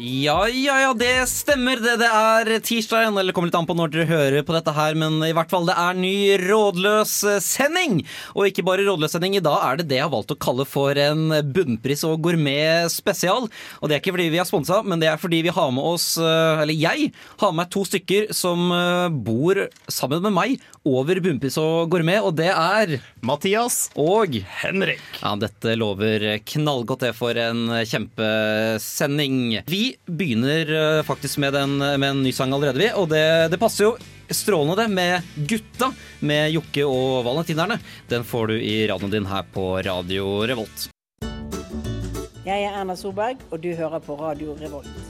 Ja, ja, ja, det stemmer det. Det er tirsdag eller kommer litt an på når dere hører på dette her, men i hvert fall det er ny rådløs sending. Og ikke bare rådløs sending, i dag er det det jeg har valgt å kalle for en bunnpris og gourmet spesial. Og det er ikke fordi vi er sponsa, men det er fordi vi har med oss, eh, eller jeg har med meg to stykker som eh, bor sammen med meg over bunnpris og gourmet, og det er Mathias. og Henrik. ja, dette lover knallgodt det for en kjempesending. Vi begynner eh, faktisk med, den, med en ny sang allerede, vi. Og det, det passer jo strålende det med Gutta med Jokke og Valentinerne. Den får du i radioen din her på Radio Revolt. Jeg er Erna Solberg, og du hører på Radio Revolt.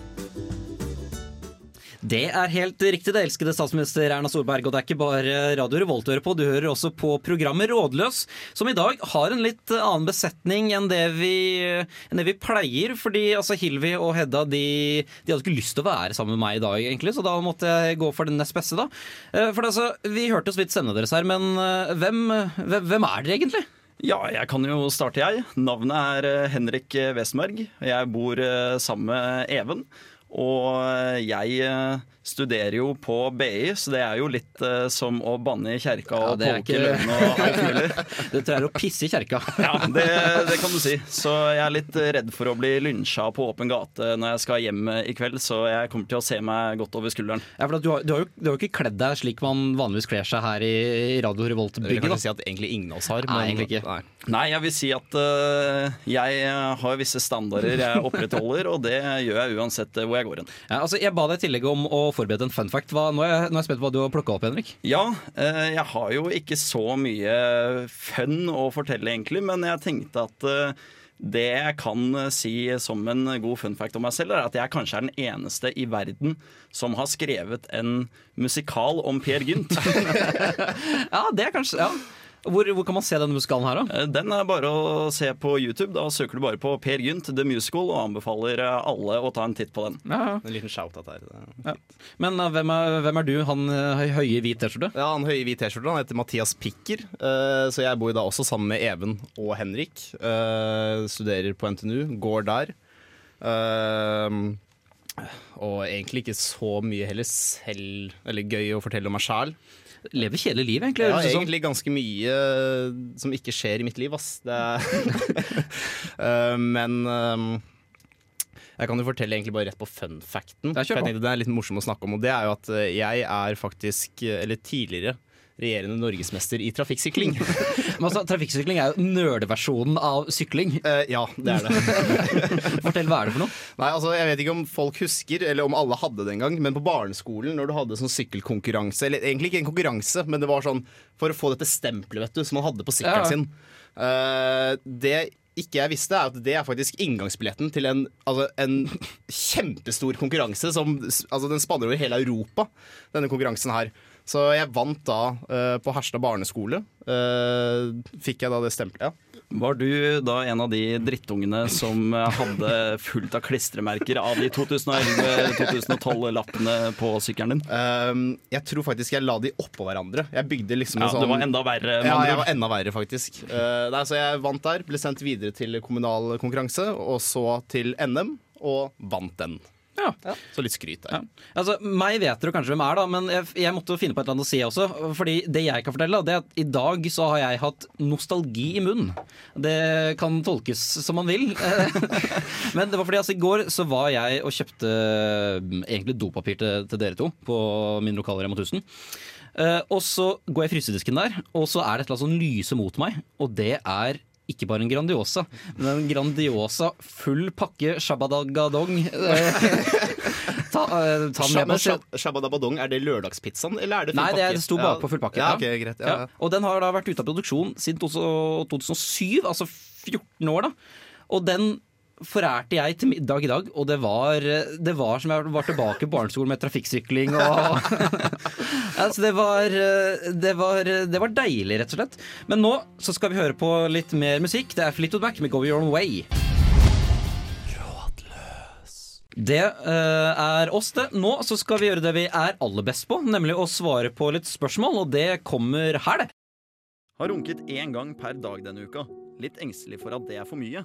Det er helt riktig, det elskede statsminister Erna Solberg. Og det er ikke bare Radio Revolt du hører på, du hører også på programmet Rådløs, som i dag har en litt annen besetning enn det vi, enn det vi pleier. Fordi altså, Hilvi og Hedda de, de hadde ikke lyst til å være sammen med meg i dag, egentlig, så da måtte jeg gå for den nest beste, da. Eh, For altså, vi hørte så vidt stemmene deres her, men eh, hvem, hvem, hvem er dere egentlig? Ja, jeg kan jo starte, jeg. Navnet er eh, Henrik Westmerg. Jeg bor sammen med Even. Og eh, jeg eh, studerer jo på BI, så det er jo litt uh, som å banne i kjerka Ja, og det polke ikke- lønn og alt mulig. Det tror jeg er å pisse i kjerka. Ja, det, det kan du si. Så jeg er litt redd for å bli lynsja på åpen gate når jeg skal hjem i kveld, så jeg kommer til å se meg godt over skulderen. Ja, for du, har, du, har jo, du har jo ikke kledd deg slik man vanligvis kler seg her i, i Radio Revolt-bygget. kan si at egentlig ingen av oss har. Nei, egentlig ikke. Nei. Nei, jeg vil si at uh, jeg har visse standarder jeg opprettholder, og det gjør jeg uansett øh, hvor jeg går hen. Ja, altså, jeg ba deg i tillegg om å forberede en fun fact. Hva, nå, er jeg, nå er jeg spent på hva du har plukka opp, Henrik. Ja, øh, jeg har jo ikke så mye fun å fortelle, egentlig, men jeg tenkte at øh, det jeg kan øh, si som en god fun fact om meg selv, er at jeg kanskje er den eneste i verden som har skrevet en musikal om Per Gynt. Ja, det er kanskje ja. Hvor, hvor kan man se denne musikalen her, da? Eh, Den er bare å se på YouTube. Da søker du bare på Per Gynt, The Musical, og anbefaler øh, alle å ta en titt på den. Ja, ja. En liten shout-out her. Ja. Men uh, hvem, er, hvem er du, han uh, høye i hvit T-skjorte? Ja, Han høye i hvit T-skjorte han heter Mathias Pikker. Uh, så jeg bor da også sammen med Even og Henrik. Uh, studerer på NTNU, går der. Eh, og egentlig ikke så mye heller selv Eller gøy å fortelle om meg sjæl. Lever kjedelig liv, egentlig. Ja, sånn. egentlig ganske mye eh, som ikke skjer i mitt liv, ass. Det er Eh, men eh, jeg kan jo fortelle egentlig bare rett på fun facten. Det er for jeg tenkte Det er litt morsomt å snakke om, og det er jo at eh, jeg er faktisk, eller tidligere, regjerende norgesmester i trafikksykling. Altså, Trafikksykling er jo nerdeversjonen av sykling. Eh, ja, det er det. Fortell, hva er det for noe? Nei, altså Jeg vet ikke om folk husker, eller om alle hadde det en gang, men på barneskolen, når du hadde sånn sykkelkonkurranse Eller egentlig ikke en konkurranse, men det var sånn for å få dette stempelet vet du, som man hadde på sykkelen Ja. sin. Uh, det ikke jeg visste, er at det er faktisk inngangsbilletten til en, altså en kjempestor konkurranse. Som, altså den spanner over hele Europa, denne konkurransen her. Så jeg vant da uh, på Herstad barneskole. Uh, fikk jeg da det stempelet. Ja. Var du da en av de drittungene som hadde fullt av klistremerker av de 2011-2012-lappene på sykkelen din? Ehm, jeg tror faktisk jeg la de oppå hverandre. Jeg bygde liksom Ja, en sånn det var enda verre. Ja, jeg var enda verre, faktisk. Uh, nei, så jeg vant der, ble sendt videre til kommunal konkurranse, og så til NM, og vant den. Ja. Så litt skryt der. Ja. Altså, Meg vet dere kanskje hvem er, da, men jeg, jeg måtte finne på et eller annet å si også. Fordi det jeg kan fortelle, det er at i dag så har jeg hatt nostalgi i munnen. Det kan tolkes som man vil. men det var fordi altså, i går så var jeg og kjøpte mm, egentlig dopapir til, til dere to på min lokale Rema 1000. Uh, og så går jeg i frysedisken der, og så er det et eller annet som lyser mot meg, og det er ikke bare en Grandiosa, men en Grandiosa full pakke shabadagadong. Eh, ta, uh, ta Shab- Shabadabadong, er det lørdagspizzaen, eller er det full Nei, pakke? det sto bakpå full pakke. Ja, okay, greit. Ja. Ja. Og den har da vært ute av produksjon siden 2007, altså 14 år. da Og den forærte jeg til middag i dag, og det var, det var som jeg var tilbake på barneskolen med trafikksykling og altså det, var, det, var, det var deilig, rett og slett. Men nå så skal vi høre på litt mer musikk. Det er Fleetwood Mac med Go Your Own Way. Det uh, er oss, det. Nå så skal vi gjøre det vi er aller best på, nemlig å svare på litt spørsmål, og det kommer her, det. Har runket én gang per dag denne uka. Litt engstelig for at det er for mye.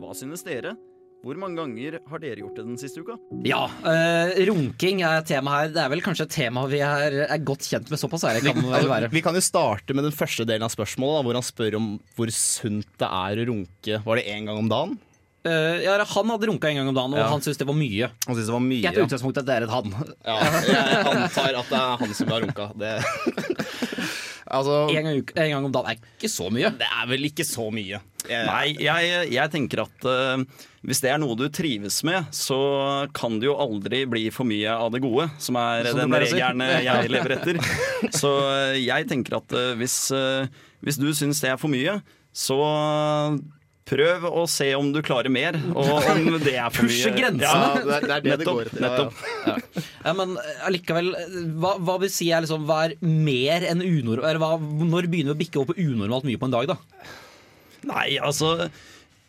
Hva synes dere? Hvor mange ganger har dere gjort det den siste uka? Ja, eh, runking er tema her. Det er vel kanskje et tema vi er, er godt kjent med såpass, ærlig kan det vel være. Vi kan jo starte med den første delen av spørsmålet, da, hvor han spør om hvor sunt det er å runke. Var det én gang om dagen? Uh, ja, han hadde runka en gang om dagen, og Ja. han syntes det var mye. Han synes det var mye. Jeg tar utgangspunkt i at det er et han. Ja, jeg antar at det er han som har runka. Det, altså, En gang, en gang om dagen er ikke så mye. det er vel ikke så mye. Jeg, Nei, jeg, jeg tenker at uh, hvis det er noe du trives med, så kan det jo aldri bli for mye av det gode, som er Som den si. regelen jeg lever etter. Så eh, jeg tenker at uh, hvis, uh, hvis du syns det er for mye, så prøv å se om du klarer mer, og om det er for mye. Pushe grensene. Ja, det er det, er det det går etter. Ja, ja. nettopp. Ja, men eh, allikevel, hva, hva vil si er liksom, hva er mer enn unormalt når begynner vi å bikke opp unormalt mye på en dag, da? Nei, altså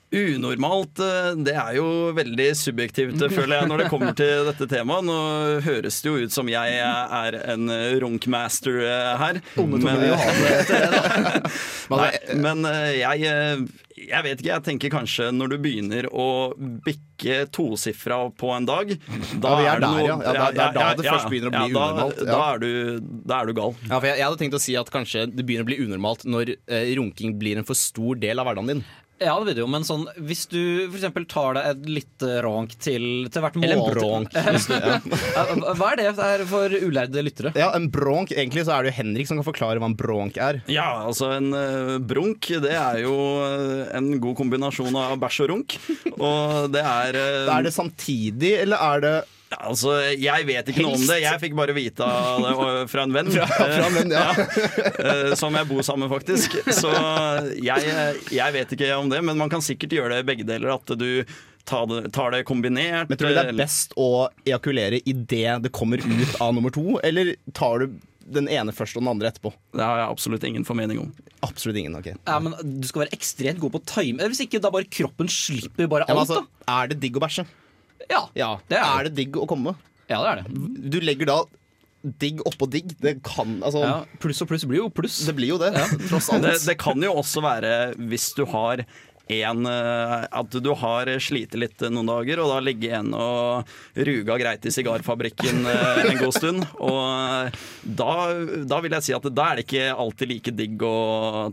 Unormalt, eh, det er jo veldig subjektivt, eh, føler jeg, når det kommer til dette temaet. Nå høres det jo ut som jeg er en runkmaster eh, her. Men, Nei, men eh, jeg, eh, jeg vet ikke, jeg tenker kanskje når du begynner å bikke tosifra på en dag Da Ja, er det der, ja. Ja, det er- da det først begynner å bli da, unormalt. Da, er du, da er du gal. Jeg, jeg hadde tenkt å si at kanskje det begynner å bli unormalt når eh, runking blir en for stor del av hverdagen din. Ja, det vil det jo, men sånn, hvis du f.eks. tar deg et lite ronk til, til hvert måltid Eller en bronk. hvis du- Ja. Hva er det for- for ulærde lyttere? ja, en bronk. Egentlig så er det jo Henrik som kan forklare hva en bronk er. Ja, altså en eh, brunk, det er jo eh, en god kombinasjon av bæsj og runk. Og det er eh, Er det samtidig, eller er det Altså, jeg vet ikke noe om det. Jeg fikk bare vite av det fra en venn. fra en venn, ja. ja. Som jeg bor sammen med, faktisk. Så jeg, jeg vet ikke om det, men man kan sikkert gjøre det begge deler. At du tar det, tar det kombinert. Men tror du det er best å ejakulere idet det kommer ut av nummer to, eller tar du den ene først og den andre etterpå? Det har jeg absolutt ingen formening om. Absolutt ingen. ok Ja, men Du skal være ekstremt god på å time. Hvis ikke, da bare kroppen slipper bare ja, alt, altså, Er det digg å bæsje? Ja, Ja. det er er det digg å komme? ja, det er det. Du legger da digg oppå digg. Det kan Altså, Ja, pluss og pluss blir jo pluss. det blir jo det. Tross alt. Det, det kan jo også være hvis du har en, eh, at du har slitt litt noen dager, og da ligge igjen og ruga greit i sigarfabrikken eh, en god stund. Og eh, da, da vil jeg si at da er det ikke alltid like digg å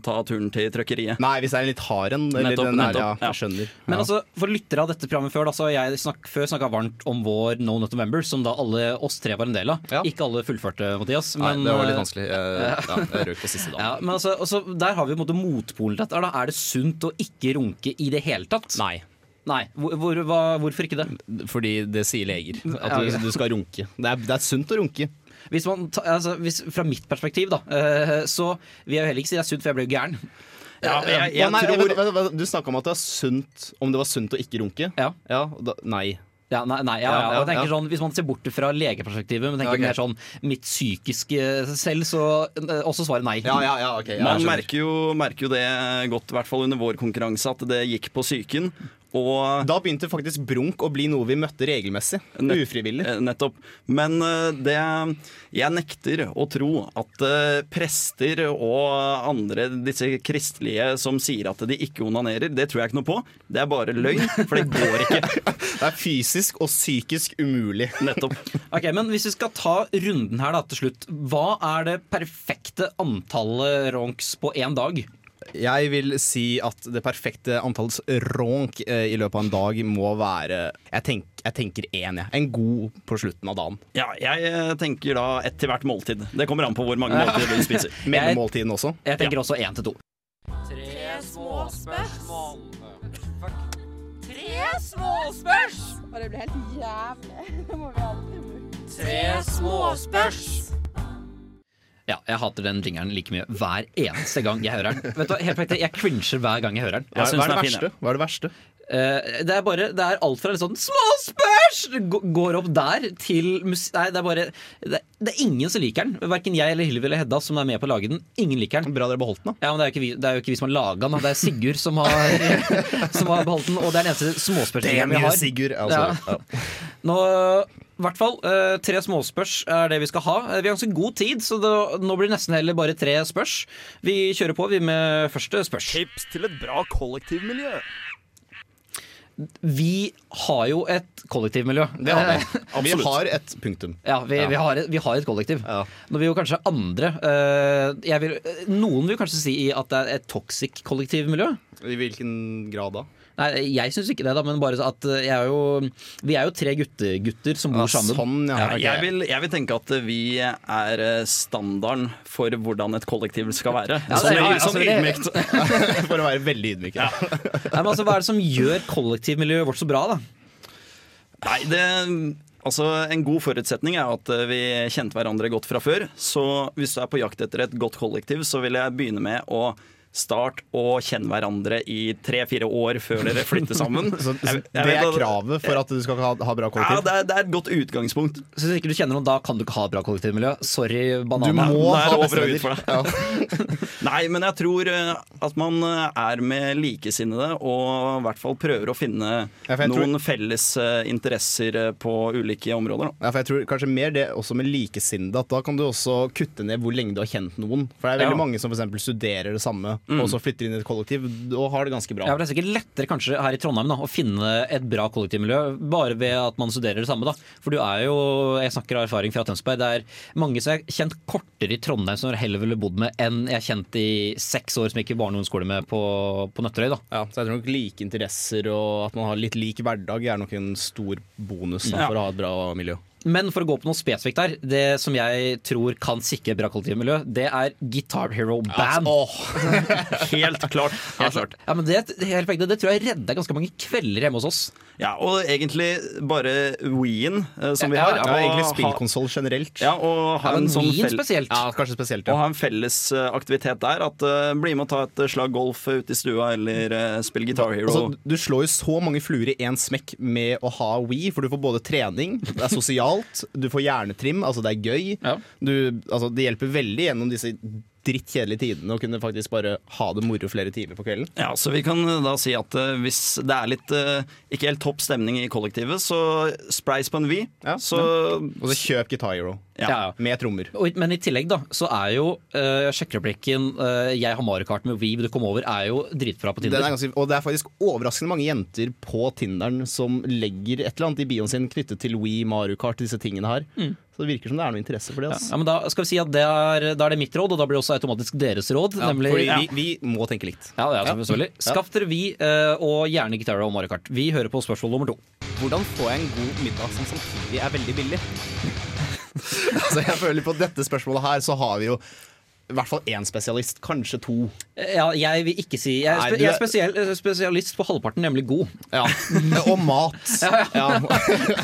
ta turen til trøkkeriet. Nei, hvis det er en litt hard en. Nettopp, den ja, nettopp, ja. jeg skjønner. Men altså, for lyttere av dette programmet før, da, så har jeg snak, før snakka varmt om vår No Not November, som da alle oss tre var en del av. Ja. Ikke alle fullførte, Mathias. Nei, det var litt vanskelig. Jeg, Ja, jeg røk på siste dagen. Ja, men altså, altså, Der har vi på en måte motpolen til dette. Da. Er det sunt å ikke runke i det hele tatt? Nei, Nei. Hvor, hvor, hva, hvorfor ikke det? fordi det sier leger. At du, du skal runke. Det er, det er sunt å runke. Hvis man, altså, hvis, fra mitt perspektiv, da, eh, så vil jeg jo heller ikke si det er sunt, for jeg ble jo gæren. Ja, jeg, jeg, jeg nei, tror du snakka om at det sunt Om det var sunt å ikke runke. Ja. da, nei. Ja, nei, nei, ja, ja, jeg tenker ja. sånn, Hvis man ser bort fra legeperspektivet, men tenker Ja, ok. mer sånn mitt psykiske selv, så eh, også svaret nei. Ja, ja, ja, ok. ja, Man merker jo, merker jo det godt, i hvert fall under vår konkurranse, at det gikk på psyken. Og Da begynte faktisk brunk å bli noe vi møtte regelmessig. Nett- Ufrivillig. Eh, Nettopp. Men eh, det Jeg nekter å tro at eh, prester og andre disse kristelige som sier at de ikke onanerer, det tror jeg ikke noe på. Det er bare løgn, for det går ikke. Det er fysisk og psykisk umulig. Nettopp. Ok, men Hvis vi skal ta runden her da til slutt, hva er det perfekte antallet ronks på én dag? Jeg vil si at det perfekte antalls ronk eh, i løpet av en dag må være Jeg, tenk, jeg tenker én, jeg. En god på slutten av dagen. Ja, jeg eh, tenker da ett til hvert måltid. Det kommer an på hvor mange måltider du spiser. Mellommåltiden også. Jeg tenker også én til to. Tre småspørsmål. Tre Og det blir helt jævlig. Det må vi aldri bruke. Ja, Jeg hater den jingeren like mye hver eneste gang jeg hører den. Vet du hva, helt faktisk, Jeg cringer hver gang jeg hører den. Jeg hva, er det den er hva er det verste? Uh, det er bare Det er alt fra litt sånn småspørs! går opp der til mus Nei, det er bare det, det er ingen som liker den. Verken jeg eller Hylvi eller Hedda som er med på å lage den. Ingen liker den. Bra dere beholdt den, da. Ja, men det er jo ikke vi, det jo ikke vi som har laga den. Det er Sigurd som har, som har beholdt den. Og det er den eneste småspørsmålet vi har. Sigurd. Altså, Ja. ja. Nå, i hvert fall, eh, tre småspørs er det vi skal ha. Eh, Vi har ganske god tid, så det, nå blir det nesten heller bare tre spørs. Vi kjører på vi med første spørs. Tips til et bra kollektivmiljø. Vi har jo et kollektivmiljø. Det har vi. Vi har et punktum. Ja, vi, Vi, har et, vi har et kollektiv. Ja. Nå vil jo kanskje andre eh, jeg vil, Noen vil kanskje si at det er et toxic kollektivmiljø. I hvilken grad da? Nei, jeg syns ikke det, da, men bare at jeg er jo Vi er jo tre guttegutter som bor Ja, sammen. Sånn, ja. Ja, okay. jeg, vil, jeg vil tenke at vi er eh, standarden for hvordan et kollektiv skal være. Ja, sånn, ja, altså, sånn ydmykt. For å være veldig ydmyk. Ja. Nei, men altså, Hva er det som gjør kollektivmiljøet vårt så bra, da? Nei, det Altså, En god forutsetning er at eh, vi kjente hverandre godt fra før. Så hvis du er på jakt etter et godt kollektiv, så vil jeg begynne med å starte å kjenne hverandre i tre-fire år før dere flytter sammen. Så, så Jeg- jeg det er kravet for at du skal ha, ha bra Ja, kollektiv? det er, det er et godt utgangspunkt. Så Hvis ikke du kjenner noen, da kan du ikke ha bra kollektivmiljø. Sorry, Du banana. må det er ha bestevenner. for Ja. Nei, men jeg tror eh, at man eh, er med likesinnede og i hvert fall prøver å finne Ja, noen tror- felles eh, interesser på ulike områder. Ja, for jeg tror kanskje mer det også med likesinnede. At da kan du også kutte ned hvor lenge du har kjent noen. For det er veldig Ja. mange som for eksempel studerer det samme og så flytter inn i et kollektiv og har det ganske bra. Ja, for Det er sikkert lettere kanskje her i Trondheim da, å finne et bra kollektivmiljø bare ved at man studerer det samme. da. For du er jo, jeg snakker av erfaring fra Tønsberg, det er mange som har kjent kortere i Trondheim som jeg heller ville bodd med, enn jeg har kjent i seks år som jeg gikk i barne- og ungdomsskole med på, på Nøtterøy. da. Ja, så jeg tror nok like interesser og at man har litt lik hverdag er nok en stor bonus da, Ja. for å ha et bra miljø. Men for å gå på noe spesifikt her, det som jeg tror kan sikre bra kollektivmiljø, det er Guitar Hero Band. Helt klart. Helt klart. Ja, men det, helt det tror jeg redda ganske mange kvelder hjemme hos oss. Ja, og egentlig bare Wien eh, som vi Ja, har. Ja, og egentlig spillkonsoll generelt. Ja, og ha ja, en sånn Wien spesielt. Ja, kanskje spesielt. og ha en felles eh, aktivitet der. At uh, Bli med og ta et slag golf ute i stua, eller uh, spille Guitar Hero. Altså, du slår jo så mange fluer i én smekk med å ha We, for du får både trening, det er sosialt, du får hjernetrim, altså det er gøy. Ja. Du, altså, det hjelper veldig gjennom disse drittkjedelige tidene og kunne faktisk bare ha det moro flere timer på kvelden. Ja, så vi kan eh, da si at uh, hvis det er litt uh, ikke helt topp stemning i kollektivet, så sprays på en Wii. Ja, så Og så kjøp Guitar Hero ja. Ja. med trommer. Og, men i tillegg da, så er jo uh, sjekkereplikken uh, 'jeg har Mario Kart med Wii, du kom over' er jo dritbra på Tinder. er ganske, og det er faktisk overraskende mange jenter på Tinderen som legger et eller annet i bioen sin knyttet til We, Mario Kart, disse tingene her. Så det virker som det er noe interesse for det. Ja, men Da skal vi si at det er, da er det mitt råd, og da blir det også automatisk deres råd. Ja, nemlig fordi Ja. vi, vi må tenke likt. Ja, det er selvfølgelig. Skaff dere Vi, eh, og gjerne Guitar og Mario Kart. Vi hører på spørsmål nummer to. Hvordan får jeg en god middag som samtidig er veldig billig? altså jeg føler På dette spørsmålet her så har vi jo i hvert fall én spesialist, kanskje to. Ja, jeg vil ikke si Jeg er, Nei, spe, du jeg er- spesiell, eh, spesialist på halvparten, nemlig god. Ja. Og mat. Ja.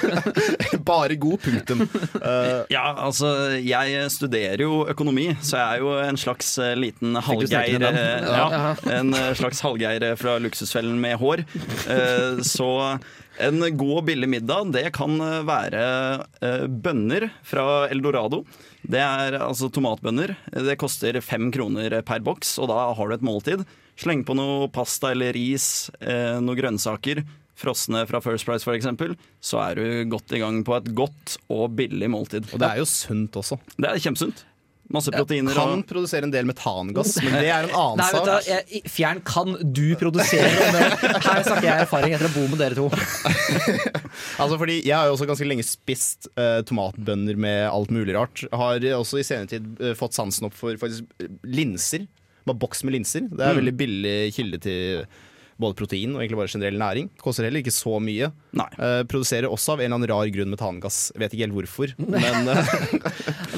Bare god, punktum. Uh, Ja, altså jeg studerer jo økonomi, så jeg er jo en slags eh, liten halvgeir ja, En slags halvgeir fra Luksusfellen med hår. Uh, Så en god og billig middag, det kan eh, være eh, bønner fra Eldorado. Det er altså tomatbønner. Det koster fem kroner per boks, og da har du et måltid. Sleng på noe pasta eller ris, eh, noen grønnsaker. Frosne fra First Price f.eks., så er du godt i gang på et godt og billig måltid. og det er jo sunt også. Det er kjempesunt. Masse proteiner. Kan Og, produsere en del metangass, men det er en annen Nei, vet du, sak. jeg, Fjern kan du produsere. Her snakker jeg erfaring etter å bo med dere to. Altså fordi Jeg har jo også ganske lenge spist uh, tomatbønner med alt mulig rart. Har også i senere tid uh, fått sansen opp for faktisk eh, linser. Bare boks med linser. Det er en veldig billig kilde til både protein og egentlig bare generell næring. Koster heller ikke så mye. nei. Eh, produserer også av en eller annen rar grunn metangass. Vet ikke helt hvorfor. Men eh,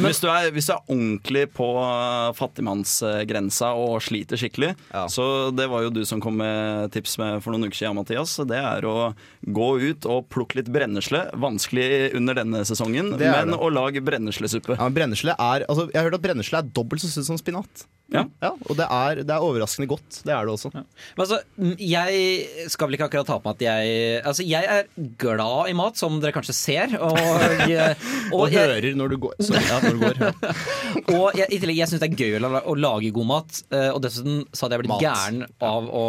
Hvis, du er, hvis du er ordentlig på uh, fattigmannsgrensa og sliter skikkelig, Ja. så det var jo du som kom med tips med for noen uker siden, Mathias. Det er å gå ut og plukke litt brennesle. Vanskelig under denne sesongen, Det men det. å lage brenneslesuppe. ja, brennesle er altså, Jeg har hørt at brennesle er dobbelt så sunt som spinat. Ja. og det er, det er overraskende godt. Det er det også. Men altså, jeg skal vel ikke akkurat ta på meg at jeg Altså, jeg er glad i mat, som dere kanskje ser. Og, eh, Og, og, jeg, hører når du går. Så, ja, når du går ja. og jeg, i tillegg, jeg syns det er gøy å, å lage god mat. eh, Og dessuten så hadde jeg blitt Mat. gæren av å,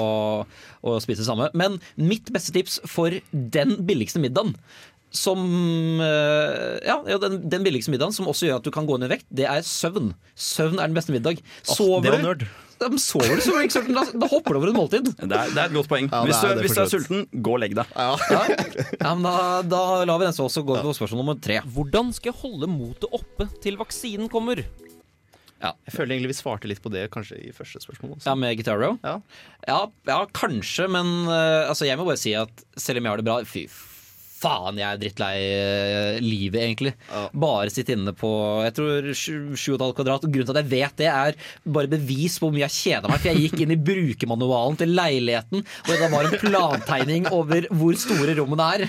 å spise det samme. Men mitt beste tips for den billigste middagen som eh, Ja, ja den, den billigste middagen som også gjør at du kan gå ned i vekt, det er søvn. Søvn er den beste middag. Sover det var du, nerd. Sover du, som ikke sulten. da, da hopper du over et måltid. Det er, det er et godt poeng. Ja, hvis, du, er, hvis du er sulten, gå og legg deg. Ja, ja men da, da lar vi den så også gå på spørsmål nummer tre. Hvordan skal jeg holde motet oppe til vaksinen kommer? Jeg føler egentlig vi svarte litt på det kanskje i første spørsmål. Også. Ja, med Guitarro? Ja. Ja, ja, kanskje, men uh, altså, jeg må bare si at selv om jeg har det bra Fy faen, jeg er drittlei eh, livet, egentlig. Ja. Bare sitte inne på jeg tror 7,5 kvadrat. Og grunnen til at jeg vet det, er bare bevis på hvor mye jeg kjeda meg. For jeg gikk inn i brukermanualen til leiligheten, og det var en plantegning over hvor store rommene er.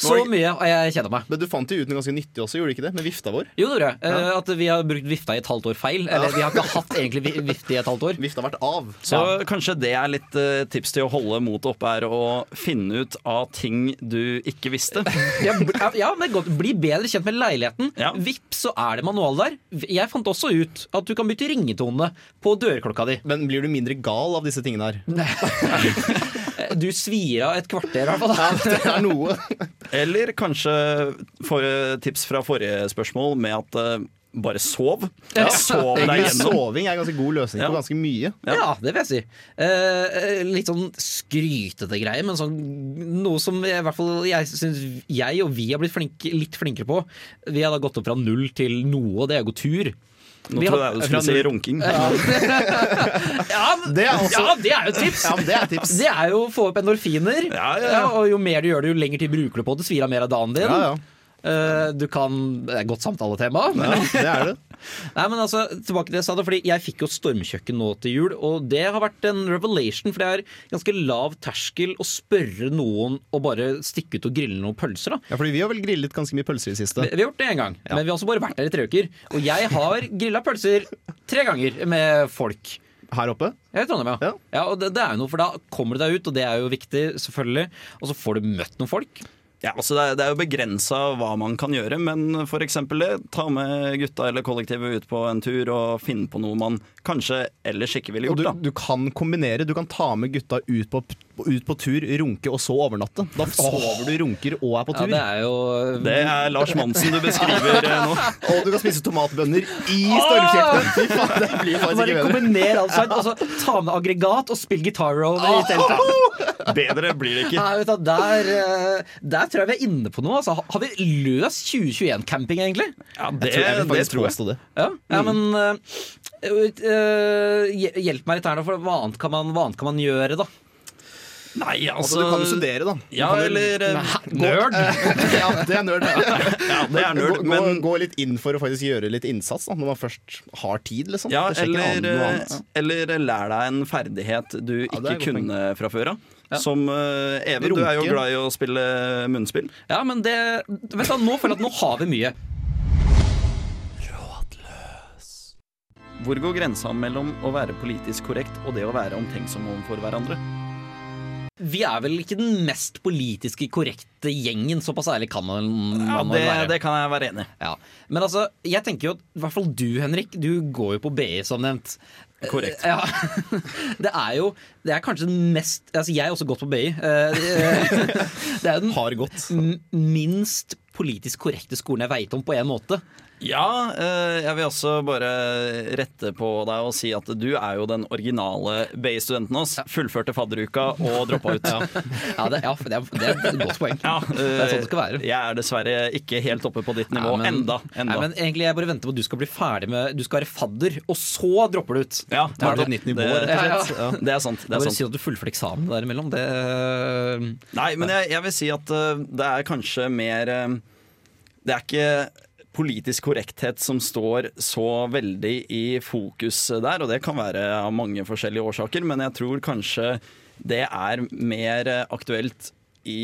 Så mye og jeg kjeda meg. Men du fant jo ut noe ganske nyttig også, gjorde du ikke det? Med vifta vår. Jo, det gjorde jeg. Ja. At vi har brukt vifta i et halvt år feil. Eller vi har ikke hatt egentlig vi- vifte i et halvt år. Vifta har vært av. Så kanskje det er litt eh, tips til å holde motet oppe, her, og finne ut av ting du ikke visste. Ja, det. ja, men det er godt. Bli bedre kjent med leiligheten. Ja. Vips, så er det manual der. Jeg fant også ut at du kan bytte ringetone på dørklokka di. Men blir du mindre gal av disse tingene her? Du svir av et kvarter, i hvert fall. Ja, det er noe. Eller kanskje for, tips fra forrige spørsmål med at eh, bare sov. Sov deg gjennom. soving er en ganske god løsning Ja. på ganske mye. Ja. det vil jeg si. Eh, litt sånn skrytete greie, men sånn, noe som i hvert fall jeg syns jeg og vi har blitt flinke, litt flinkere på. Vi har da gått opp fra null til noe, og det er å gå tur. Nå Vi trodde jeg du skulle si runking. Ja, men, Det er også- ja, det er jo tips! Ja, det er tips. Det er jo å få opp endorfiner. Ja, ja, ja. og jo mer du gjør det, jo lenger tid bruker du på det. Svir av mer av dagen din. Ja, ja. Eh, du kan Det er et godt samtaletema. Ja det er det. nei, men altså, tilbake til det jeg sa det, fordi jeg fikk jo stormkjøkken nå til jul, og det har vært en revelation, for det er ganske lav terskel å spørre noen å bare stikke ut og grille noen pølser. da Ja, fordi vi har vel grillet ganske mye pølser i det siste. vi, vi har gjort det én gang, men vi har også bare vært der i tre uker. Og jeg har grilla pølser tre ganger med folk. Her oppe. Ja, i Trondheim, ja. Ja. ja og det, det er jo noe, for Da kommer du deg ut, og det er jo viktig, selvfølgelig. Og så får du møtt noen folk. Ja, altså det, er, det er jo begrensa hva man kan gjøre, men eksempel det, ta med gutta eller kollektivet ut på en tur og finne på noe man kanskje ellers ikke ville Og gjort. du, da. du kan kombinere. Du kan ta med gutta ut på, ut på tur, runke og så overnatte. Da sover du, runker og er på tur. Ja, det er jo Det er Lars Monsen du beskriver eh, nå. Og du kan spise tomatbønner i stormkjøkkenet! Det blir faktisk Bare kombiner alt sammen, og så ta med aggregat og spill guitar roll i teltet. Bedre blir det ikke. Nei, vet du, der, eh, der tror jeg vi er inne på noe. Altså, har vi løst 2021-camping, egentlig? Ja, Jeg det, tror jeg vil det tror jeg. påstå det. Ja, ja men eh, Hjelp meg litt her nå, for hva annet kan man, annet kan man gjøre, da? Nei, Altså, altså du kan jo studere, da. Du Ja, eller eh, Nerd! ja, det er nerd. Ja, det er nerd, gå, men gå, gå litt inn for å faktisk gjøre litt innsats da, når man først har tid, liksom. Ja, eller, eh, annet. eller lær deg en ferdighet du Ja, ikke kunne fra før av. Som uh, Even, du er jo glad i å spille munnspill. Ja, men det vet du, Nå føler jeg at nå har vi mye. Hvor går grensa mellom å være politisk korrekt og det å være omtenksom overfor hverandre? Vi er vel ikke den mest politiske korrekte gjengen, såpass ærlig kan man, Ja, det, være. det kan jeg være enig i. Ja. Men altså, jeg tenker jo at i hvert fall du, Henrik, du går jo på BI, som nevnt. Korrekt. Ja. Det er jo Det er kanskje den mest Altså, jeg har også gått på BI. Eh, det- er jo den Har gått. minst politisk korrekte skolen jeg veit om, på en måte. Ja, eh, jeg vil også bare rette på deg og si at du er jo den originale BI-studenten hos. Fullførte fadderuka og droppa ut. Ja, det, ja det, er, det er et godt poeng. Ja, det er sånn det skal være. Jeg er dessverre ikke helt oppe på ditt nivå Ja, men- enda. enda. Nei, men egentlig Jeg bare venter på at du skal bli ferdig med Du skal være fadder, og så dropper du ut. ja, det nettopp. et nytt nivå, Det- rett og slett. Ja, Ja. Det er sant. Det er bare sant. si at du fullførte eksamen der imellom. Det Nei, men jeg, jeg vil si at eh, det er kanskje mer eh, Det er ikke politisk korrekthet som står så veldig i fokus der, og det kan være av mange forskjellige årsaker, men jeg tror kanskje det er mer eh, aktuelt i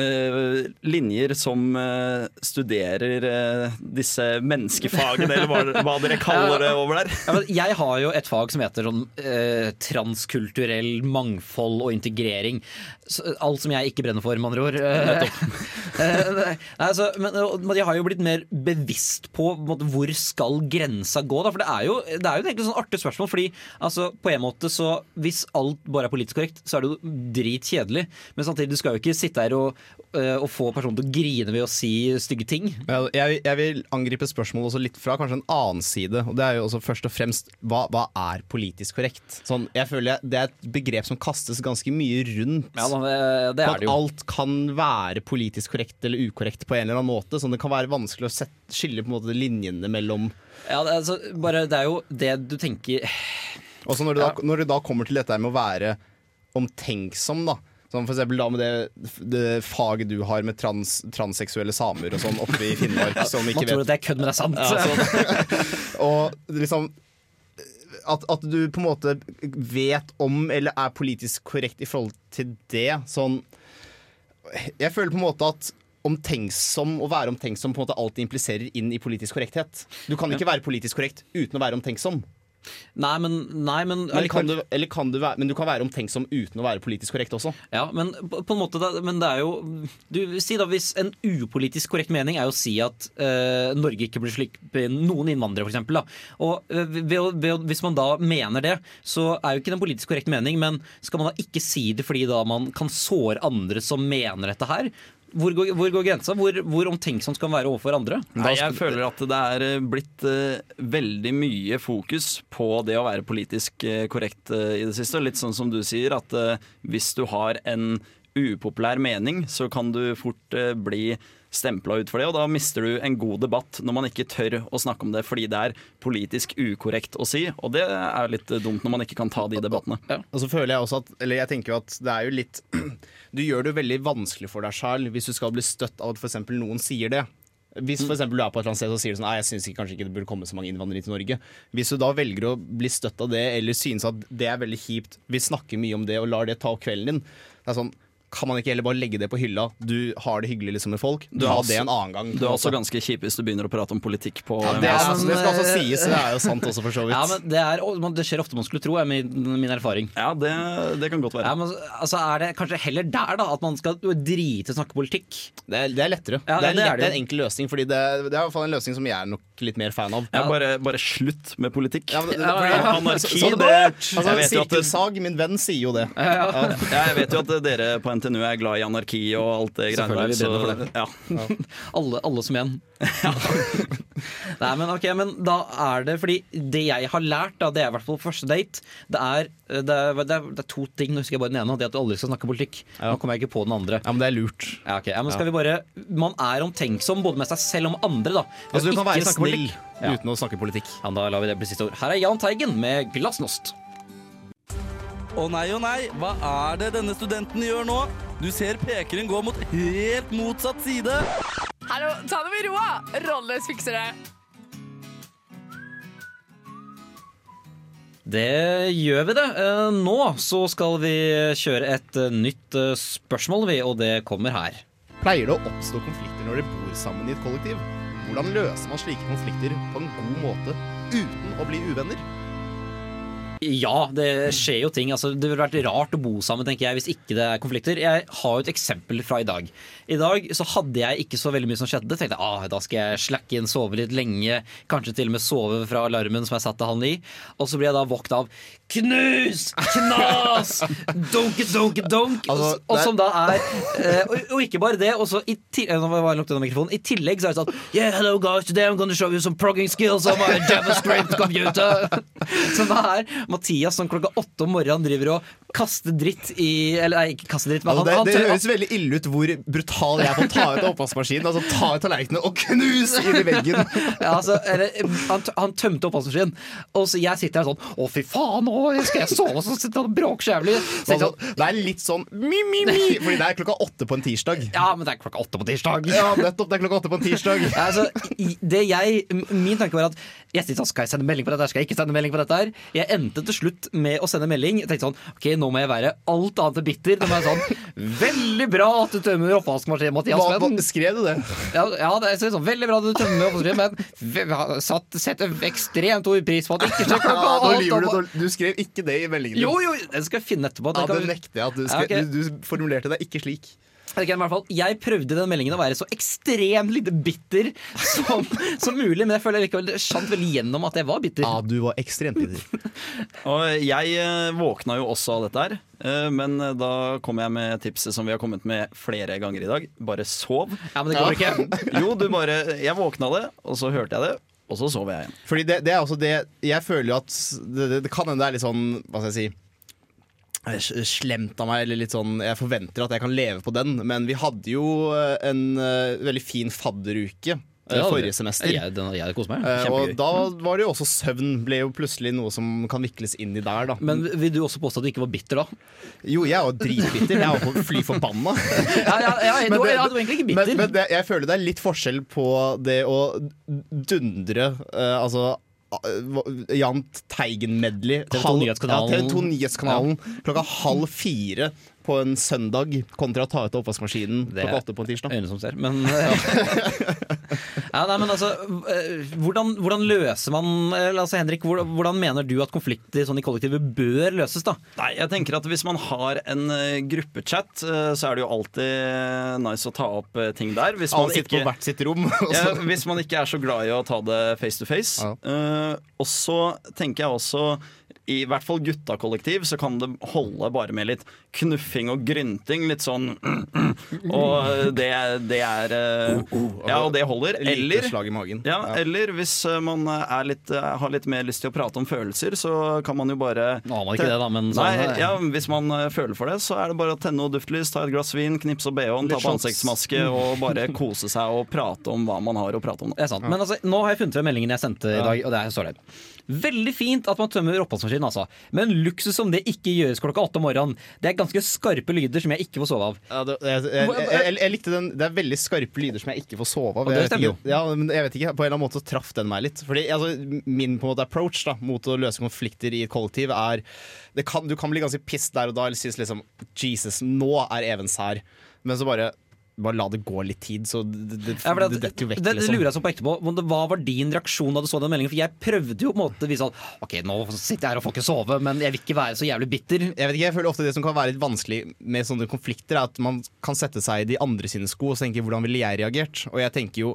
eh, linjer som uh, studerer uh, disse menneskefagene, eller hva, hva dere kaller det over der. Ja, men jeg har jo et fag som heter sånn, transkulturell mangfold og integrering. Så, alt som jeg ikke brenner for, med andre ord. Altså, men, men jeg har jo blitt mer bevisst på, på måte, hvor skal grensa gå. Da? For det er jo, det er jo egentlig sånn artig spørsmål. Fordi altså, på en måte så Hvis alt bare er politisk korrekt, så er det jo dritkjedelig. Men samtidig, du skal jo ikke sitte her og, eh, og få personen til å grine ved å si stygge ting. Jeg, jeg vil angripe spørsmålet også litt fra kanskje en annen side. Og det er jo også først og fremst hva, hva er politisk korrekt? Sånn, jeg føler jeg, Det er et begrep som kastes ganske mye rundt. Ja, det, det er at alt kan være politisk korrekt eller ukorrekt på en eller annen måte. Sånn, det kan være vanskelig å sette, skille på en måte linjene mellom Ja, det, altså, bare, det er jo det du tenker Også når det, da, når det da kommer til dette med å være omtenksom, da. Som for eksempel da med det, det faget du har med trans, transseksuelle samer og sånn oppe i Finnmark. Som ikke Man tror vet at det er kødd, men det er sant. Ja, sånn. Og liksom at, at du på en måte vet om eller er politisk korrekt i forhold til det. Sånn Jeg føler på en måte at omtenksom å være omtenksom på en måte alltid impliserer inn i politisk korrekthet. Du kan ikke være politisk korrekt uten å være omtenksom. Nei, men, nei, men, Men, kan du, eller kan du være, men du kan være omtenksom uten å være politisk korrekt også. Ja, men på, på en måte da, Men det er jo du, Si da hvis En upolitisk korrekt mening er å si at uh, Norge ikke blir slik noen innvandrere, f.eks. Og ved, ved, hvis man da mener det, så er jo ikke det en politisk korrekt mening, men skal man da ikke si det fordi da man kan såre andre som mener dette her? Hvor går, hvor går grensa? Hvor, hvor omtenksom skal man være overfor andre? Nei, jeg føler at det er eh, blitt uh, veldig mye fokus på det å være politisk uh, korrekt uh, i det siste. Litt sånn som du sier, at hvis du har en upopulær mening, så kan du fort bli stempla ut for det, og da mister du en god debatt når man ikke tør å snakke om det fordi det er politisk ukorrekt å si, og det er litt dumt når man ikke kan ta de debattene. Og så føler jeg også at Eller jeg tenker jo at det er jo litt Du gjør det jo veldig vanskelig for deg sjæl hvis du skal bli støtt av at f.eks. noen sier det. Hvis for eksempel du er på et eller annet sted og sier du sånn Nei, jeg syns kanskje ikke det burde komme så mange innvandrere til Norge. Hvis du da velger å bli støtt av det, eller synes at det er veldig kjipt, vil snakke mye om det og lar det ta opp kvelden din, det er sånn kan man ikke heller bare legge det på hylla? Du har det hyggelig liksom med folk. Du har også- det en annen gang. Du er også ganske kjip hvis du begynner å prate om politikk på ja, det, er, men, det skal også eh, sies, det er jo sant også, for så vidt. Ja, men det, er, det skjer ofte man skulle tro, er min, min erfaring. Ja, det, det kan godt være. Ja, men, altså Er det kanskje heller der da at man skal drite i å snakke politikk? Det er, det er lettere. Ja, det, er, det er lett- det det er en enkel løsning, Fordi det, det er i hvert fall en løsning som jeg er litt mer fan av. Ja, bare, bare slutt med politikk. Ja, men, Ja, ja, ja. Anarki, Sånn- det Altså, det, Sirkelsag, min venn, sier jo det. ja, jeg vet jo at dere på NTNU er glad i anarki og alt det greiene der. Så, ja. Alle, alle som en. Nei, men ok, men da er det Fordi det jeg har lært, da, det er i hvert fall første date, det er, det er, det er, det er to ting. Nå husker jeg bare den ene, og det er at du aldri skal snakke politikk. Nå kommer jeg ikke på den andre. Ja, men det er lurt. Ja, okay. ja, men skal vi bare Man er omtenksom både med seg selv og med andre, da. Altså, du kan være snakke snill politikk. Ja. uten å snakke politikk. Ja, da lar vi det bli siste ord. Her er Jahn Teigen med Glasnost. Å nei, å nei, hva er det denne studenten gjør nå? Du ser pekeren gå mot helt motsatt side. Hallo, ta det med ro! Rolles fikser det. Det gjør vi det. Eh, Nå så skal vi kjøre et eh, nytt eh, spørsmål, vi, og det kommer her. Pleier det å oppstå konflikter når dere bor sammen i et kollektiv? Hvordan løser man slike konflikter på en god måte uten å bli uvenner? Ja, det skjer jo ting. Altså, det ville vært rart å bo sammen tenker jeg, hvis ikke det er konflikter. Jeg har jo et eksempel fra i dag. I dag så hadde jeg ikke så veldig mye som skjedde. Tenkte jeg, ah, Da skal jeg slacke inn, sove litt lenge. Kanskje til og med sove fra alarmen som jeg satte han i. Og så blir jeg da våkna av knus, knas, donke, donke, donk. Altså, og, og som da er eh, og, og ikke bare det. Og så i, til, eh. I tillegg så er det sånn Yeah, hello guys, today I'm gonna show you some progging skills on my JavaScript computer. Som det er Mathias som klokka åtte om morgenen driver og kaster dritt i Eller nei, ikke kaster dritt, men Altså, han, det, det høres veldig ille ut hvor brutal jeg er på å ta ut oppvaskmaskinen. Altså ta ut tallerkenene og knuse inn i veggen. ja, altså, eller, han, han tømte oppvaskmaskinen, og så jeg sitter her sånn Å, fy faen, å, skal jeg sove? Og så sitter han og bråker så jævlig. Så Altså, sånn, det er litt sånn mi-mi-mi, fordi det er klokka åtte på en tirsdag. ja, men det er klokka åtte på tirsdag. Ja, nettopp. Det er klokka åtte på en tirsdag. Ja, Altså, det jeg, min tanke var at jeg sitter, sånn, skal jeg sende melding på dette, skal jeg ikke sende melding på dette her? Jeg endte endte til slutt med å sende melding. Jeg tenkte sånn Ok, nå må jeg være alt annet enn bitter. Nå må jeg sånn Veldig bra at du tømmer oppvaskmaskinen, Mathias. Hva, hva, skrev du det? ja, ja, det er sånn, veldig bra at du tømmer oppvaskmaskinen, men satt, setter ekstremt stor pris på at ikke ser klokka Ja, nå lyver du, du skrev ikke det i meldingen din. Jo, jo, det skal jeg finne etterpå. Ja, Det nekter jeg at du, skrev, ok. du, du formulerte deg ikke slik. Ok, hvert fall, Jeg prøvde i den meldingen å være så ekstremt lite bitter som, som mulig, men jeg føler likevel det skjant veldig gjennom at jeg var bitter. Ja, du var ekstremt bitter. Og jeg eh, våkna jo også av dette her, eh, men eh, da kom jeg med tipset som vi har kommet med flere ganger i dag. Bare sov. Ja, men det går ikke. Jo, du bare Jeg våkna det, og så hørte jeg det, og så sov jeg igjen. Fordi det, det er også det Jeg føler jo at det, det, det kan hende det er litt sånn Hva skal jeg si Slemt av meg, eller litt sånn Jeg forventer at jeg kan leve på den, men vi hadde jo eh, en uh, veldig fin fadderuke eh, Ja, forrige semester. Jeg, den, jeg meg. Eh, kjempegøy. og da var det jo også søvn ble jo plutselig noe som kan vikles inn i der, da. Men vil du også påstå at du ikke var bitter da? Jo, jeg jo dritbitter. Jeg jo fly forbanna. Ja, ja, ja, du, var egentlig ikke bitter. Men, men det, jeg føler det er litt forskjell på det å dundre uh, Altså eh, Jahn Teigen-medley. TV 2 Nyhetskanalen. Ja, TV 2 Nyhetskanalen. Klokka halv fire på en søndag kontra å ta ut oppvaskmaskinen Det klokka åtte på en tirsdag. Øyne som ser. Men, ja, nei, men altså, eh, hvordan, hvordan løser man altså, Henrik, hvordan, mener du at konflikter sånn i kollektivet bør løses? da? Nei, jeg tenker at Hvis man har en eh, gruppechat, eh, så er det jo alltid nice å ta opp eh, ting der. Hvis man ikke, på hvert sitt rom. ja, hvis man ikke er så glad i å ta det face to face. Ja. Uh, og så tenker jeg også i hvert fall guttakollektiv så kan det holde bare med litt knuffing og grynting. Litt sånn Og det, det er eh, Ja, og det holder. Eller slag i magen. ja, eller hvis eh, man er litt, eh, har litt mer lyst til å prate om følelser, så kan man jo bare Nå har man ikke det, da, men sånn, Nei, ja, Hvis man føler for det, så er det bare å tenne noe duftlys, ta et glass vin, knipse og bh-en, ta på ansiktsmaske og bare kose seg og prate om hva man har å prate om. Det er sant. Men altså, nå har jeg funnet frem meldingen jeg sendte i dag, og der står det. Veldig fint at man tømmer oppvaskmaskinen, altså. Men luksus om det ikke gjøres klokka åtte om morgenen. Det er ganske skarpe lyder som jeg ikke får sove av. Ja, det, jeg, jeg, jeg, jeg, likte den Det er veldig skarpe lyder som jeg ikke får sove av. Og det Jeg vet stemmer ikke- Ja, men jeg vet ikke, På en eller annen måte traff den meg litt. Fordi altså, Min på en måte approach da mot å løse konflikter i et kollektiv er det kan, Du kan bli ganske pissed der og da, eller synes liksom Jesus, nå er Evens her. Men så bare bare la det gå litt tid, så det, det, Ja, det det, detter jo vekk. det, det liksom. lurer jeg så på ekte på. Hva var din reaksjon da du så den meldingen? For jeg prøvde jo på en måte å vise at Ok, nå sitter jeg her og får ikke sove, men jeg vil ikke være så jævlig bitter. Jeg vet ikke, jeg føler ofte Det som kan være litt vanskelig med sånne konflikter, er at man kan sette seg i de andre sine sko og tenke hvordan ville jeg reagert? Og jeg tenker jo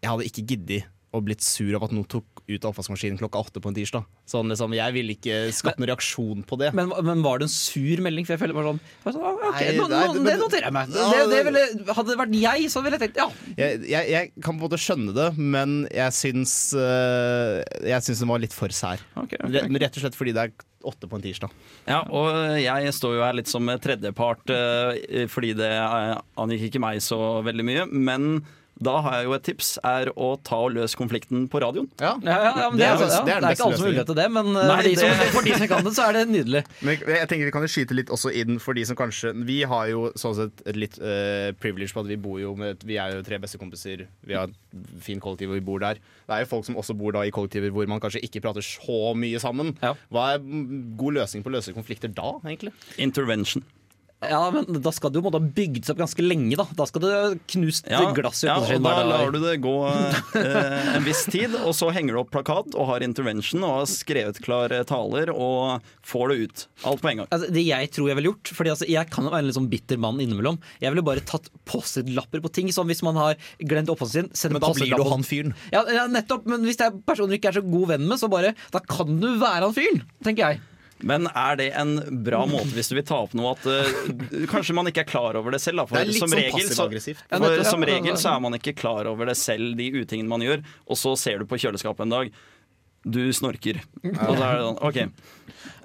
Jeg hadde ikke giddet å blitt sur av at noen tok ut oppvaskmaskinen klokka åtte på en tirsdag. Sånn liksom, Jeg ville ikke skapt noen reaksjon på det. Men, men var det en sur melding? For jeg føler bare sånn, bare sånn ah, ok, Nei, nå, nei, Det noterer jeg meg. Det, det ville, hadde det vært jeg, så ville jeg tenkt ja. Jeg, jeg, jeg kan på en måte skjønne det, men jeg syns uh, Jeg syns den var litt for sær. Okay, okay. Rett, rett og slett fordi det er åtte på en tirsdag. Ja, og jeg står jo her litt som tredjepart, eh, fordi det angikk ikke meg så veldig mye. Men da har jeg jo et tips, er å ta og løse konflikten på radioen. Ja, Ja, ja, men det, Det er er, den- ja, det det er er ikke alle som har beste mulighet til det, men uh, Nei, for, de som, det- for de som kan det, så er det nydelig. Men jeg tenker Vi kan jo skyte litt også inn for de som kanskje Vi har jo sånn sett et litt uh, privilege på at vi bor jo med Vi er jo tre bestekompiser. Vi har et fint kollektiv, og vi bor der. Det er jo folk som også bor da i kollektiver hvor man kanskje ikke prater så mye sammen. Ja. Hva er god løsning på å løse konflikter da, egentlig? Intervention. Ja, men Da skal det jo måtte ha bygd seg opp ganske lenge. da Da skal det knust Ja, glass i ja, og da lar du det gå eh, en viss tid, og så henger du opp plakat og har intervention og har skrevet klare taler og får det ut. Alt på en gang. Altså, det jeg tror jeg ville gjort Fordi altså, Jeg kan jo være en litt sånn bitter mann innimellom. Jeg ville bare tatt Post-It-lapper på ting. Som hvis man har glemt oppholdet sin. send Men da blir du han fyren. Ja, ja, nettopp. Men hvis det er personer du ikke er så god venn med, så bare Da kan du være han fyren, tenker jeg. Men er det en bra måte hvis du vil ta opp noe at uh, kanskje man ikke er klar over det selv? Da, for Det er litt som sånn regel, så. For som regel så er man ikke klar over det selv, de utingene man gjør, og så ser du på kjøleskapet en dag. Du snorker. Og så er det sånn OK.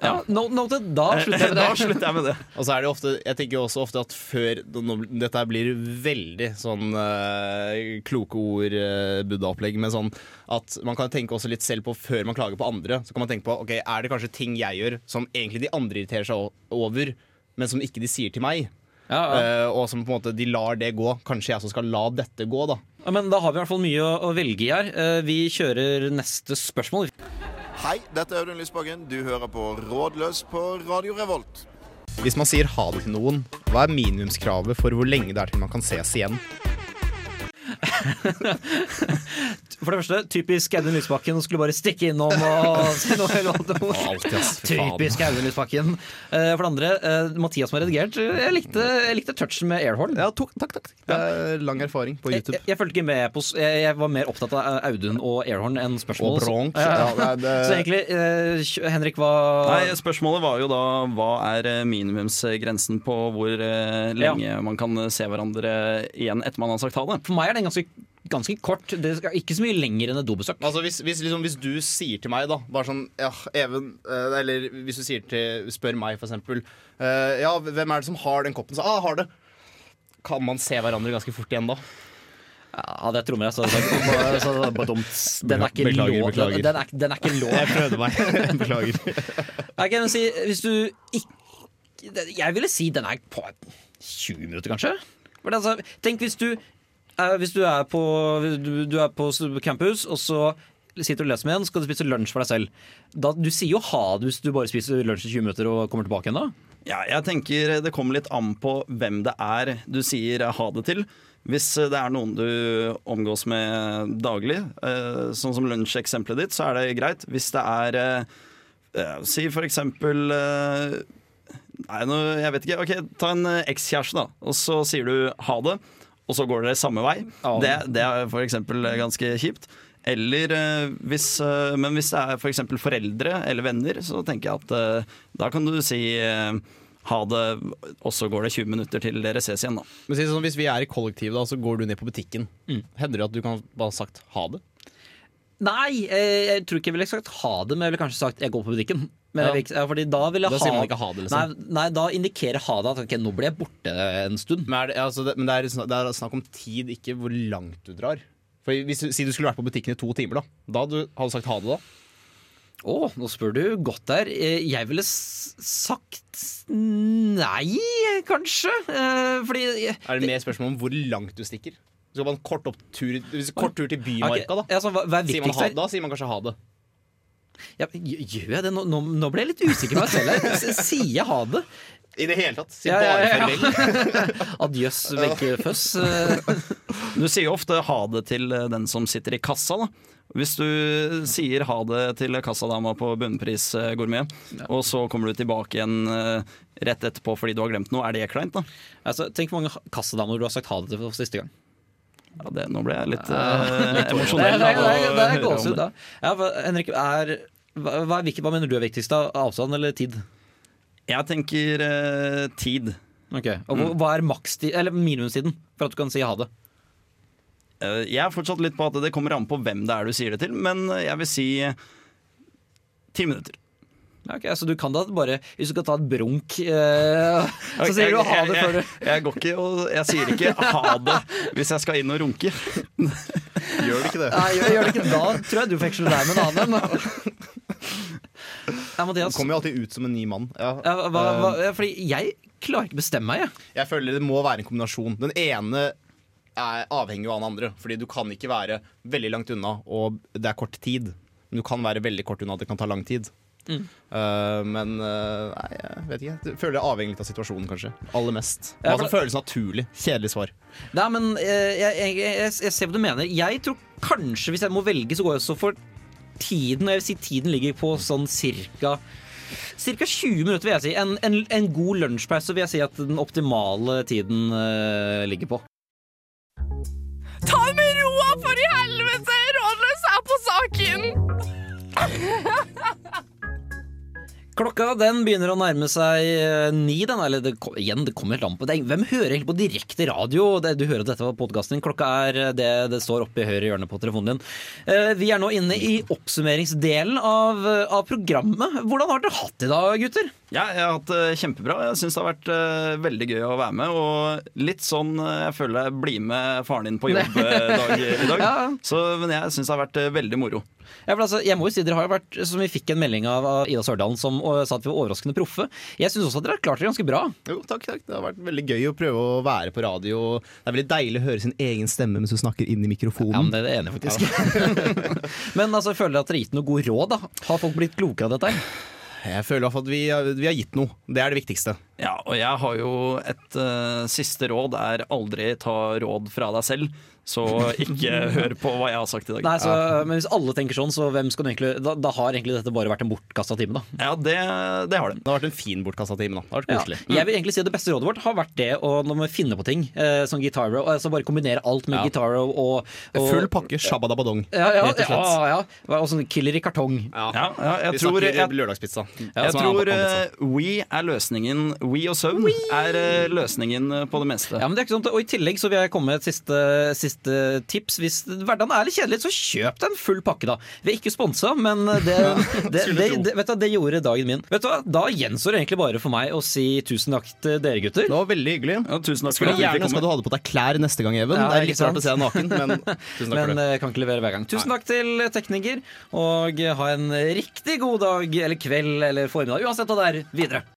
Ja, no, noted. Da slutter jeg med Da det. slutter jeg med det. Og så er det ofte Jeg tenker også ofte at før nå, Dette her blir veldig sånn eh, kloke ord, uh, buddha-opplegg, men sånn at man kan tenke også litt selv på før man klager på andre. Så kan man tenke på ok, er det kanskje ting jeg gjør som egentlig de andre irriterer seg o- over, men som ikke de sier til meg. Ja, ja. Eh, og som på en måte de lar det gå. Kanskje jeg også skal la dette gå, da. Ja, men da har vi i hvert fall mye å, å velge i her. Eh, Vi kjører neste spørsmål. Hei, dette er Audun Lysbakken. Du hører på Rådløs på Radio Revolt. Hvis man sier ha det til noen, hva er minimumskravet for hvor lenge det er til man kan ses igjen? For det første, typisk Audun Lysbakken. Skulle bare stikke innom og si noe annet. Typisk Audun Lysbakken. Eh, For det andre, eh, Mathias som har redigert. Jeg likte, jeg likte touchen med airhorn. Ja, takk, takk. Det er lang erfaring på YouTube. jeg, jeg fulgte ikke med på jeg, jeg var mer opptatt av Audun og airhorn enn spørsmål. Og bronk. Så, Ja, det det- så egentlig, eh, Henrik, hva Nei, Spørsmålet var jo da hva er minimumsgrensen på hvor lenge lenge man kan se hverandre igjen etter man har sagt ha det? For meg er den ganske, ganske kort. Det skal ikke så mye lenger enn et dobesøk. Altså hvis, hvis, liksom, hvis du sier til meg da Bare sånn ja, Even eh, Eller hvis du sier til Spør meg for eksempel eh, Ja, hvem er det som har den koppen? Så, ah, har det Kan man se hverandre ganske fort igjen da? Ja, det er trommer, så er bare dumt. Den er ikke Beklager, lov. beklager. Den, er, den er ikke lov. Jeg prøvde meg Beklager Jeg kan si, hvis du ikke Jeg ville si den er på 20 minutter, kanskje. Altså, tenk hvis du, hvis du er på du, er på campus, og så sitter du og leser med en, skal du spise lunsj for deg selv. Da, du sier jo ha det hvis du bare spiser lunsj i 20 minutter og kommer tilbake igjen da. Ja, jeg tenker Det kommer litt an på hvem det er du sier ha det til. Hvis det er noen du omgås med daglig, eh, sånn som lunsjeksempelet ditt, så er det greit. Hvis det er eh, eh, Si for eksempel eh, Nei, jeg vet ikke. Ok, Ta en eh, ekskjæreste, da. Og så sier du ha det, og så går dere samme vei. Det, det er eh, ganske kjipt. Eller eh, hvis eh, Men hvis det er f.eks. For foreldre eller venner, så tenker jeg at eh, da kan du si ha det, og så går det 20 minutter til dere ses igjen, da. Men sånn, Hvis vi er i kollektiv da Så går du ned på butikken Hender det at du kan bare sagt ha det? Nei, jeg tror ikke jeg ville sagt ha det, men jeg ville kanskje sagt jeg går på butikken. Men Ja. ja, fordi da vil jeg Da ha sier man ikke ha det, liksom. Nei, nei, da indikerer ha det at ok, nå blir jeg borte en stund. Men, det, altså, det, men det, er, det er snakk om tid, ikke hvor langt du drar For hvis du, Si du skulle vært på butikken i to timer da Da du hadde du sagt ha det da Å, nå spør du godt der. Eh, Jeg ville sagt nei, kanskje. Eh, Fordi Er det mer spørsmål om hvor langt du stikker? Så skal man kort, opp tur, kort tur til Bymarka da ja, så hva, hva er sier man ha. Da sier man kanskje ha det Ja, gjør jeg det? Nå, nå, ble jeg litt usikker på meg selv. her. Sier jeg ha det? I det hele tatt Si Ja, bare ja, ja. farvel Adjøs, Wenche Føss. Du sier jo ofte ha det til eh, den som sitter i kassa, da. Hvis du sier ha det til kassadama på Bunnpris Gourmet, ja. og så kommer du tilbake igjen eh, rett etterpå fordi du har glemt noe, er det kleint, da? Altså, tenk hvor mange kassadamer du har sagt ha det til for siste gang. Ja, det, nå ble jeg litt, litt emosjonell. Det det det det er gåsehud, da. Ja, Henrik, er, hva, hva, hva mener du er viktigst? da? Avstand eller tid? Jeg tenker uh, tid. Ok, og hva- Hva er eller minimumstiden for at du kan si ha det? Uh, Jeg er fortsatt litt på at det kommer an på hvem det er du sier det til, men jeg vil si ti minutter. Ja, ok, så du kan da bare Hvis du skal ta et brunk, eh, så sier du ha det før du jeg, jeg går ikke og Jeg sier ikke ha det hvis jeg skal inn og runke. Gjør du ikke det? Nei, gjør, gjør det ikke Da tror jeg du feksler deg med en annen. Ja, Mathias. Du kommer jo alltid ut som en ny mann ja. Ja, hva, hva, Eh, fordi jeg klarer ikke bestemme meg, jeg. Jeg føler det må være en kombinasjon Den ene er avhengig av den andre Fordi du kan ikke være veldig langt unna Og det er kort tid Men du kan være veldig kort unna, det kan ta lang tid Mm. Uh, Men uh, nei, jeg vet ikke Jeg føler er avhengig av situasjonen kanskje Aller mest Hva som føles naturlig Kjedelig svar Nei, men uh, jeg, jeg, jeg, jeg ser hva du mener. Jeg tror kanskje, hvis jeg må velge, så går jeg også for tiden. Og jeg vil si tiden ligger på sånn cirka Cirka 20 minutter, vil jeg si. En, en, en god lunsjpause vil jeg si at den optimale tiden ligger på. Klokka den begynner å nærme seg eh, ni. Den, eller det, igjen, det kommer helt an på Hvem hører egentlig på direkte radio? Det, du hører at dette var podkasten din. Klokka er eh, det det står oppe i høyre hjørne på telefonen din. Eh, vi er nå inne i oppsummeringsdelen av, av programmet. Hvordan har dere hatt det i dag, gutter? Ja, jeg har hatt det kjempebra. Jeg syns det har vært uh, veldig gøy å være med. Og litt sånn jeg føler jeg blir med faren din på jobb dag, i dag. Ja. Så, men jeg syns det har vært uh, veldig moro. Ja, altså, jeg må jo si Dere har jo vært, som Vi fikk en melding av, av Ida Sørdalen som og, sa at vi var overraskende proffe. Jeg syns også at dere har klart dere ganske bra. Jo, takk, takk. Det har vært veldig gøy å prøve å være på radio. Det er veldig deilig å høre sin egen stemme mens du snakker inn i mikrofonen. Ja, men Det er det enige faktisk. men altså, jeg føler at dere har gitt noe god råd? da? Har folk blitt kloke av dette? her? Jeg føler i hvert fall at vi, vi har gitt noe. Det er det viktigste. Ja, og jeg har jo et uh, siste råd er aldri ta råd fra deg selv. Så ikke hør på hva jeg har sagt i dag. Nei, så, Men hvis alle tenker sånn, så hvem skal du egentlig, da, da har egentlig dette bare vært en bortkasta time, da. Ja, det, det har det. Det har vært en fin bortkasta time. da. Det har vært Ja. Jeg vil egentlig si at Det beste rådet vårt har vært det å når man finner på ting, eh, som Guitar Row, altså bare kombinere alt med Ja. Guitar og, og Full pakke shabadabadong, Ja, ja, rett og slett. ja, ja. Og sånn killer i kartong. Ja, ja, jeg vi tror, snakker jeg, lørdagspizza. jeg tror anbefalt. eh, We er løsningen. We og søvn er eh, løsningen på det meste. Ja, men det er ikke sånn, Og I tillegg så vil jeg komme med et siste, siste tips. Hvis hverdagen er litt kjedelig, så kjøp deg en full pakke, da. Vi er ikke sponsa, men det, det, det, det, vet du, det gjorde dagen min. Vet du hva, Da gjenstår det egentlig bare for meg å si tusen takk til dere gutter. Det var veldig hyggelig. Ja, tusen takk Skulle gjerne ønska du hadde på deg klær neste gang, Even. Ja, det er litt rart å se deg naken, men tusen takk Men for det. eh, kan ikke levere hver gang. Tusen takk til tekniker, og ha en riktig god dag eller kveld eller formiddag, uansett hva det er, videre.